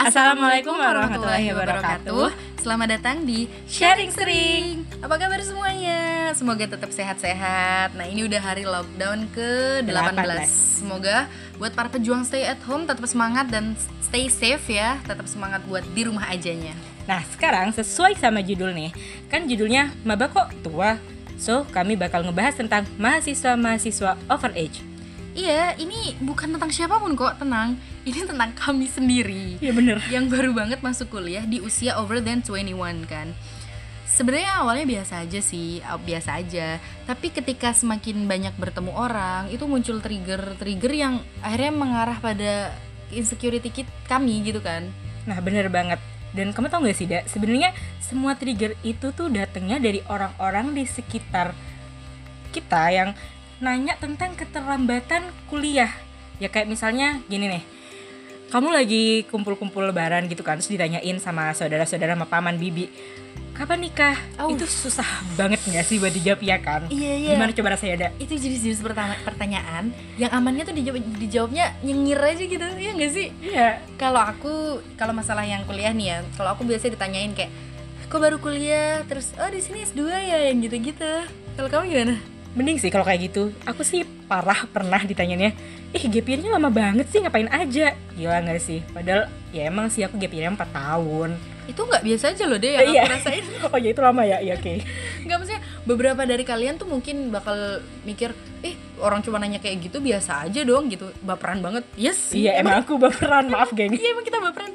Assalamualaikum warahmatullahi wabarakatuh. Selamat datang di Sharing Sering. Apa kabar semuanya? Semoga tetap sehat-sehat. Nah, ini udah hari lockdown ke-18. 18. Semoga buat para pejuang stay at home tetap semangat dan stay safe ya. Tetap semangat buat di rumah ajanya. Nah, sekarang sesuai sama judul nih. Kan judulnya Maba kok tua. So, kami bakal ngebahas tentang mahasiswa-mahasiswa overage. Iya, ini bukan tentang siapa pun kok, tenang. Ini tentang kami sendiri. Iya bener. yang baru banget masuk kuliah di usia over than 21 kan sebenarnya awalnya biasa aja sih biasa aja tapi ketika semakin banyak bertemu orang itu muncul trigger trigger yang akhirnya mengarah pada insecurity kit kami gitu kan Nah, bener banget. Dan kamu tau gak sih, Da? Sebenarnya semua trigger itu tuh datangnya dari orang-orang di sekitar kita yang nanya tentang keterlambatan kuliah. Ya kayak misalnya gini nih. Kamu lagi kumpul-kumpul lebaran gitu kan, terus ditanyain sama saudara-saudara sama paman bibi, kapan nikah? Aus. Itu susah banget gak sih buat dijawab ya kan? Iya, iya. Gimana coba rasanya, Da? itu jenis-jenis pertama pertanyaan yang amannya tuh dijawab dijawabnya nyengir aja gitu ya nggak sih Iya. kalau aku kalau masalah yang kuliah nih ya kalau aku biasanya ditanyain kayak kok baru kuliah terus oh di sini S2 ya yang gitu-gitu kalau kamu gimana Mending sih kalau kayak gitu. Aku sih parah pernah ditanyainnya, "Ih, gap year-nya lama banget sih, ngapain aja?" Gila nggak sih? Padahal ya emang sih aku gap year-nya 4 tahun. itu nggak biasa aja loh deh yang Iya. aku rasain Oh ya itu lama ya? Iya oke. nggak maksudnya beberapa dari kalian tuh mungkin bakal mikir eh orang cuma nanya kayak gitu biasa aja dong gitu baperan banget yes Iya emang aku baperan, maaf geng. iya emang kita baperan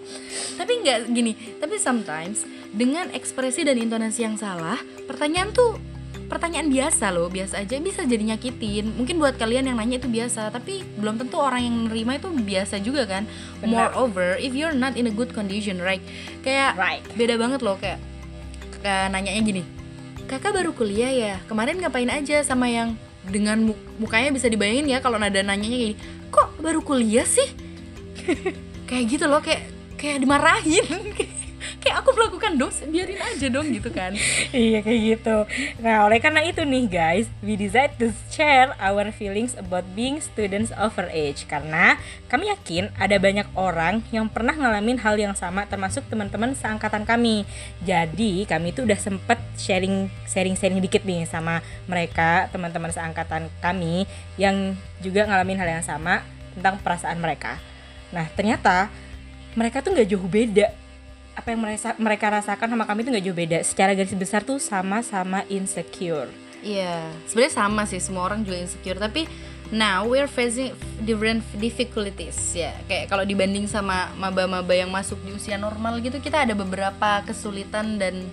tapi nggak gini tapi sometimes dengan ekspresi dan intonasi yang salah pertanyaan tuh pertanyaan biasa loh biasa aja bisa jadi nyakitin. Mungkin buat kalian yang nanya itu biasa tapi belum tentu orang yang nerima itu biasa juga kan. Benar. moreover if you're not in a good condition right? Kayak Right. beda banget loh kayak kayak nanyanya gini kakak baru kuliah ya? Kemarin ngapain aja? Sama yang dengan mu- mukanya bisa dibayangin ya kalau nada nanyanya gini kok baru kuliah sih? Kayak gitu loh kayak kayak dimarahin aku melakukan dosa biarin aja dong gitu kan iya kayak gitu. Nah oleh karena itu nih guys, we decide to share our feelings about being students over age karena kami yakin ada banyak orang yang pernah ngalamin hal yang sama termasuk teman-teman seangkatan kami. Jadi kami itu udah sempet sharing sharing sharing dikit nih sama mereka teman-teman seangkatan kami yang juga ngalamin hal yang sama tentang perasaan mereka. Nah ternyata mereka tuh nggak jauh beda apa yang mereka mereka rasakan sama kami itu nggak jauh beda. Secara garis besar tuh sama-sama insecure. Iya sebenarnya sama sih semua orang juga insecure. Tapi now we're facing different difficulties ya. Kayak kalau dibanding sama maba-maba yang masuk di usia normal gitu kita ada beberapa kesulitan dan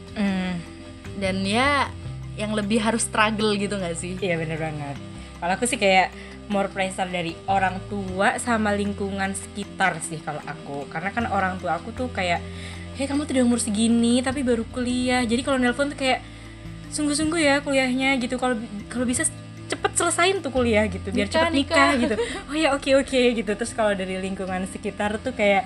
dan ya yang lebih harus struggle gitu nggak sih? Iya bener banget. Kalau aku sih kayak more pressure dari orang tua sama lingkungan sekitar sih kalau aku. Karena kan orang tua aku tuh kayak hei kamu tuh udah umur segini tapi baru kuliah. Jadi kalau nelpon tuh kayak sungguh-sungguh ya kuliahnya gitu. Kalau kalau bisa cepet selesain tuh kuliah gitu biar Nikah, cepet nikah, nikah. gitu. Oh ya oke oke gitu. Terus kalau dari lingkungan sekitar tuh kayak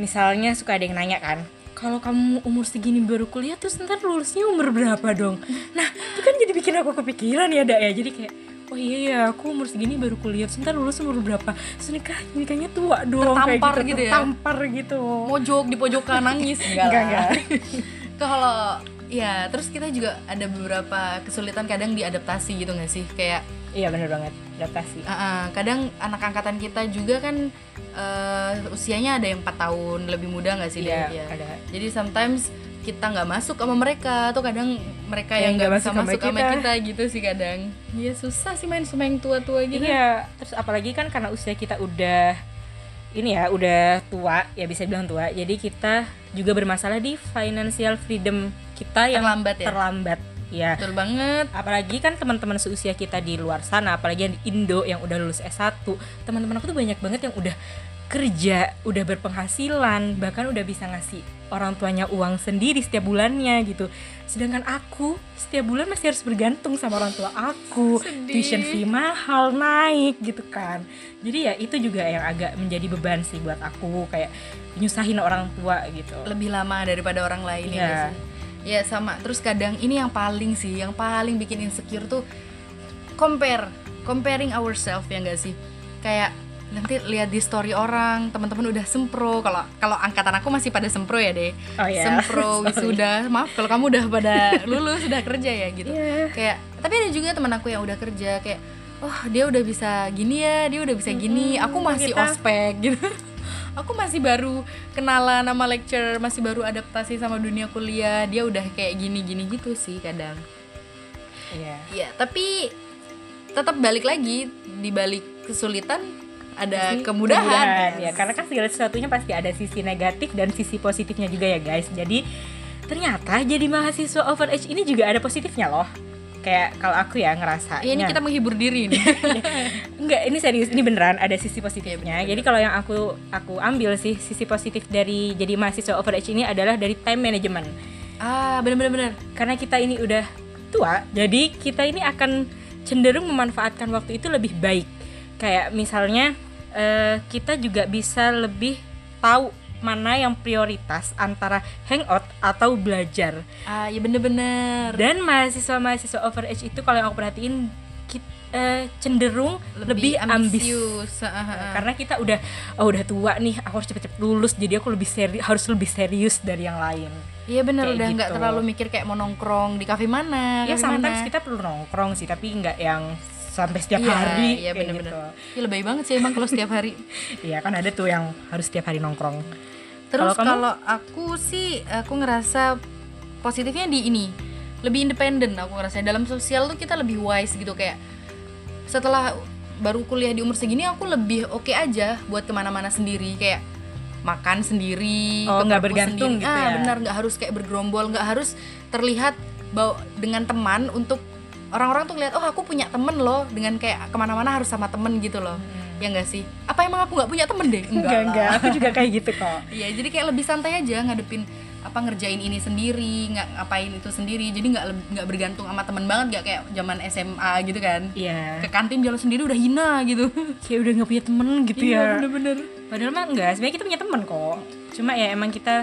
misalnya suka ada yang nanya kan kalau kamu umur segini baru kuliah terus ntar lulusnya umur berapa dong? Nah itu kan jadi bikin aku kepikiran ya dak ya. Jadi kayak oh iya ya aku umur segini baru kuliah terus ntar lulus umur berapa terus nikah nikahnya tua dong kayak Tertampar gitu ya? tertampar gitu mojok di pojokan nangis enggak Enggak, lah. kalau ya terus kita juga ada beberapa kesulitan kadang diadaptasi gitu nggak sih kayak iya bener banget adaptasi uh, uh, kadang anak angkatan kita juga kan uh, usianya ada yang empat tahun lebih muda nggak sih Iya, dia? ada. jadi sometimes kita nggak masuk sama mereka atau kadang mereka yang nggak bisa masuk sama sama kita. kita. gitu sih kadang ya susah sih main sama yang tua-tua gitu Iya, terus apalagi kan karena usia kita udah ini ya, udah tua, ya bisa bilang tua. Jadi kita juga bermasalah di financial freedom kita yang Terlambat ya? Terlambat. Ya. betul banget Apalagi kan teman-teman seusia kita di luar sana, apalagi yang di Indo yang udah lulus S1, teman-teman aku tuh banyak banget yang udah kerja, udah berpenghasilan, bahkan udah bisa ngasih orang tuanya uang sendiri setiap bulannya gitu. Sedangkan aku setiap bulan masih harus bergantung sama orang tua aku. Sedih. Tuition fee mahal naik gitu kan. Jadi ya itu juga yang agak menjadi beban sih buat aku kayak nyusahin orang tua gitu. lebih lama daripada orang lain ya Iya. sih? ya sama terus kadang ini yang paling sih yang paling bikin insecure tuh compare comparing ourselves ya enggak sih kayak nanti lihat di story orang teman-teman udah sempro. Kalau kalau angkatan aku masih pada sempro ya deh Oh ya. sempro wisuda. Maaf kalau kamu udah pada lulus sudah kerja ya gitu. Iya. kayak tapi ada juga teman aku yang udah kerja kayak oh dia udah bisa gini ya dia udah bisa gini. Aku masih kita- ospek gitu. Aku masih baru kenalan sama lecture masih baru adaptasi sama dunia kuliah. Dia udah kayak gini gini gitu sih kadang. Iya. Iya, tapi tetap balik lagi di balik kesulitan ada Pasti kemudahan. ya karena kan segala sesuatunya pasti ada sisi negatif dan sisi positifnya juga ya guys jadi ternyata jadi mahasiswa overage ini juga ada positifnya loh kayak kalau aku ya ngerasa Iya, ini kita menghibur diri nih. Enggak, ini serius, ini beneran ada sisi positifnya. Bener-bener. Jadi kalau yang aku aku ambil sih sisi positif dari jadi mahasiswa overage ini adalah dari time management. ah, bener-bener bener. Karena kita ini udah tua, jadi kita ini akan cenderung memanfaatkan waktu itu lebih baik. Kayak misalnya eh, kita juga bisa lebih tahu mana yang prioritas antara hangout atau belajar. Ah, ya bener-bener. Dan mahasiswa-mahasiswa overage itu kalau yang aku perhatiin kit- eh, cenderung lebih, ambisius. Ah, ah, ah. Karena kita udah oh udah tua nih, aku harus cepet-cepet lulus. Jadi aku lebih seri harus lebih serius dari yang lain. Iya bener, kayak udah nggak gitu. terlalu mikir kayak mau nongkrong di kafe mana, ya sometimes mana. kita perlu nongkrong sih, tapi nggak yang sampai setiap Iya, hari iya kayak bener-bener. gitu. Ya, lebay banget sih emang kalau setiap hari. Iya kan ada tuh yang harus setiap hari nongkrong. Terus Kalau aku sih aku ngerasa positifnya di ini lebih independen aku ngerasa dalam sosial tuh kita lebih wise gitu kayak setelah baru kuliah di umur segini aku lebih oke aja buat ke mana-mana sendiri kayak makan sendiri Oh, nggak bergantung sendiri. gitu ah, ya? benar nggak harus kayak bergerombol nggak harus terlihat bawa dengan teman untuk orang-orang tuh ngeliat oh aku punya temen loh dengan kayak ke mana-mana harus sama temen gitu loh ya enggak sih apa emang aku nggak punya temen deh Hmm. Enggak, lah. enggak, aku juga kayak gitu kok. Iya, jadi kayak lebih santai aja ngadepin apa ngerjain ini sendiri, nggak ngapain itu sendiri. Jadi nggak nggak bergantung sama teman banget, nggak kayak zaman SMA gitu kan. Iya. Ke kantin jalan sendiri udah hina gitu. Kayak udah nggak punya temen gitu Iya, ya. bener-bener. Padahal mah enggak, sebenarnya kita punya temen kok. Cuma ya emang kita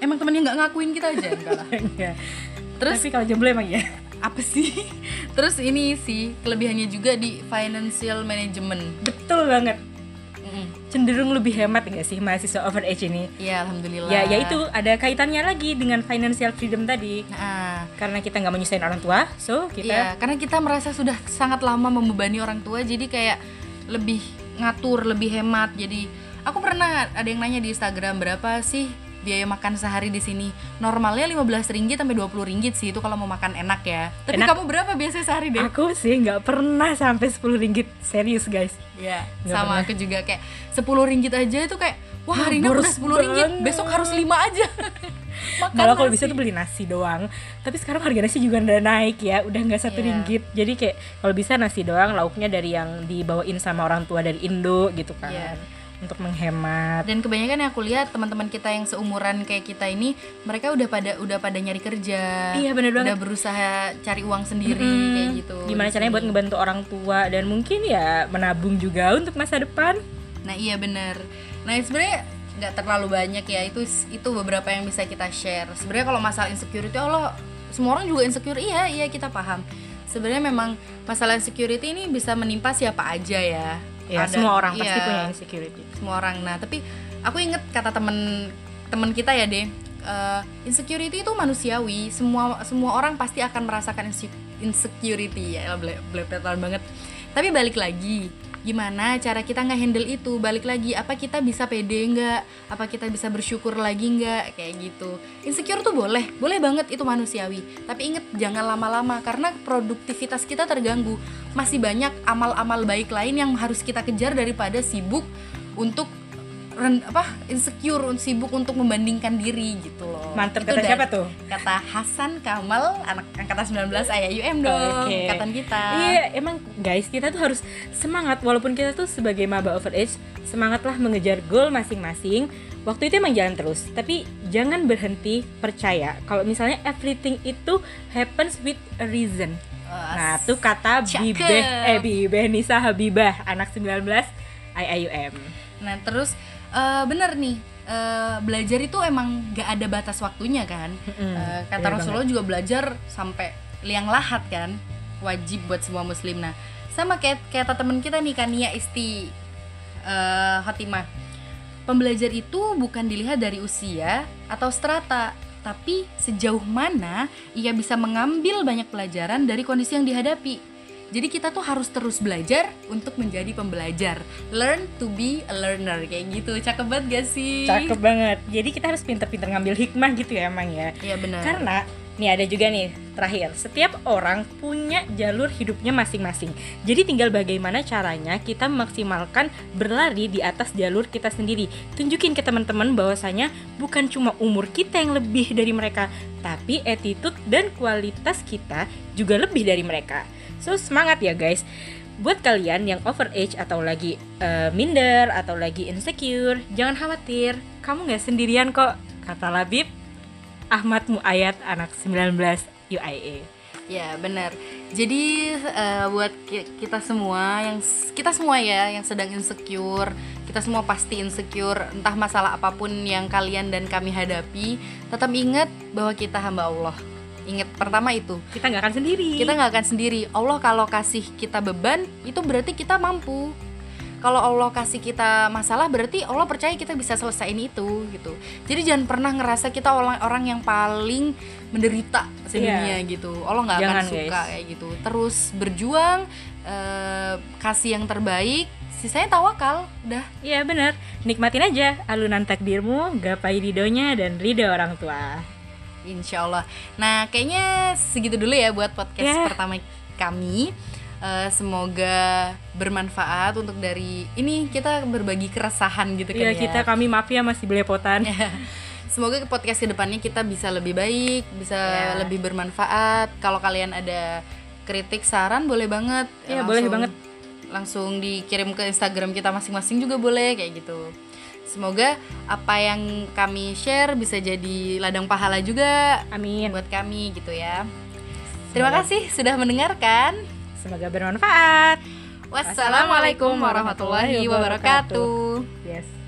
Emang temennya nggak ngakuin kita aja enggak lah. enggak. Terus Tapi kalau jomblo emang ya. Apa sih? Terus ini sih kelebihannya juga di financial management. Betul banget. Cenderung lebih hemat enggak sih mahasiswa overage ini? Iya, alhamdulillah. Ya, ya itu ada kaitannya lagi dengan financial freedom tadi. Nah, Karena kita nggak menyusahin orang tua, so kita Iya, karena kita merasa sudah sangat lama membebani orang tua, jadi kayak lebih ngatur, lebih hemat. Jadi aku pernah ada yang nanya di Instagram berapa sih biaya makan sehari di sini? Normalnya 15 ringgit sampai 20 ringgit sih itu kalau mau makan enak ya. Tapi Enak. kamu berapa biasanya sehari deh? Aku sih nggak pernah sampai 10 ringgit serius guys. Iya, sama pernah. aku juga kayak 10 ringgit aja itu kayak wah hari ini udah 10 ringgit, banget. besok harus 5 aja. Malah kalau nasi. bisa tuh beli nasi doang. Tapi sekarang harga nasi juga udah naik ya, udah nggak satu Iya. ringgit. Jadi kayak kalau bisa nasi doang, lauknya dari yang dibawain sama orang tua dari Indo gitu kan. Iya. Untuk menghemat. dan kebanyakan yang aku lihat teman-teman kita yang seumuran kayak kita ini mereka udah pada udah pada nyari kerja Iya, bener banget. udah berusaha cari uang sendiri Mm-mm. kayak gitu Gimana caranya buat ngebantu orang tua dan mungkin ya menabung juga untuk masa depan. nah iya bener nah sebenarnya nggak terlalu banyak ya itu itu beberapa yang bisa kita share sebenarnya kalau masalah insecurity Allah semua orang juga insecure iya iya kita paham sebenarnya memang masalah insecurity ini bisa menimpa siapa aja ya Ya, Ada- semua orang pasti iya. punya insecurity. semua orang nah tapi aku inget kata temen temen kita ya deh eh, insecurity itu manusiawi semua semua orang pasti akan merasakan inse- insecurity ya belepetan banget tapi balik lagi gimana cara kita nggak handle itu? Balik lagi apa kita bisa pede nggak? Apa kita bisa bersyukur lagi nggak? Kayak gitu. Insecure tuh boleh boleh banget itu manusiawi. Tapi inget jangan lama-lama karena produktivitas kita terganggu. Masih banyak amal-amal baik lain yang harus kita kejar daripada sibuk untuk ren- apa insecure sibuk untuk membandingkan diri gitu loh Mantep Itu kata siapa tuh? kata Hasan Kamal anak angkatan 19 ayah UM dong Oke. angkatan kita Iya, emang guys kita tuh harus semangat walaupun kita tuh sebagai maba overage semangatlah mengejar goal masing-masing. Waktu itu emang jalan terus, tapi jangan berhenti percaya kalau misalnya everything itu happens with a reason. Nah, tuh kata Cakep. Bibeh eh Bibeh Nisa Habibah anak 19 IIUM. Nah terus eh, bener nih eh, belajar itu emang gak ada batas waktunya kan. Mm-mm, Eh, kata bener Rasulullah juga belajar sampai liang lahat kan, wajib buat semua muslim. Nah sama kayak kata temen kita nih Kania Isti eh, Hatimah. Pembelajar itu bukan dilihat dari usia atau strata, tapi sejauh mana ia bisa mengambil banyak pelajaran dari kondisi yang dihadapi. Jadi kita tuh harus terus belajar untuk menjadi pembelajar. Learn to be a learner kayak gitu. Cakep banget gak sih? Cakep banget. Jadi kita harus pinter-pinter ngambil hikmah gitu ya emang ya. Iya benar. Karena nih ada juga nih terakhir, setiap orang punya jalur hidupnya masing-masing. Jadi tinggal bagaimana caranya kita memaksimalkan berlari di atas jalur kita sendiri. Tunjukin ke teman-teman bahwasanya bukan cuma umur kita yang lebih dari mereka, tapi attitude dan kualitas kita juga lebih dari mereka. So semangat ya guys. Buat kalian yang overage atau lagi eh, minder atau lagi insecure, jangan khawatir, kamu nggak sendirian kok. Kata Labib, Ahmad Muayat anak 19 UIA. Ya benar. Jadi eh, buat ki- kita semua yang kita semua ya yang sedang insecure, kita semua pasti insecure entah masalah apa pun yang kalian dan kami hadapi, tetap ingat bahwa kita hamba Allah. Ingat pertama itu Kita nggak akan sendiri. kita nggak akan sendiri. Allah kalau kasih kita beban itu berarti kita mampu. Kalau Allah kasih kita masalah berarti Allah percaya kita bisa selesaiin itu gitu. Jadi jangan pernah ngerasa kita orang orang yang paling menderita sedunia gitu. Allah nggak akan suka guys. kayak gitu. Terus berjuang eh, kasih yang terbaik. Sisanya tawakal. Udah. Iya bener, nikmatin aja alunan takdirmu, gapai ridhonya dan ridho orang tua. Insya Allah. Nah, kayaknya segitu dulu ya buat podcast Ya. pertama kami. Eh, semoga bermanfaat untuk dari ini kita berbagi keresahan gitu kan Iya ya. kita kami maaf ya masih belepotan. Semoga ke podcast ke depannya kita bisa lebih baik, bisa Ya. lebih bermanfaat. Kalau kalian ada kritik, saran boleh banget. Iya, boleh banget. Langsung dikirim ke Instagram kita masing-masing juga boleh kayak gitu. Semoga apa yang kami share bisa jadi ladang pahala juga Amin. buat kami gitu ya. Terima kasih sudah mendengarkan. Semoga bermanfaat. Wassalamualaikum warahmatullahi wabarakatuh. Yes.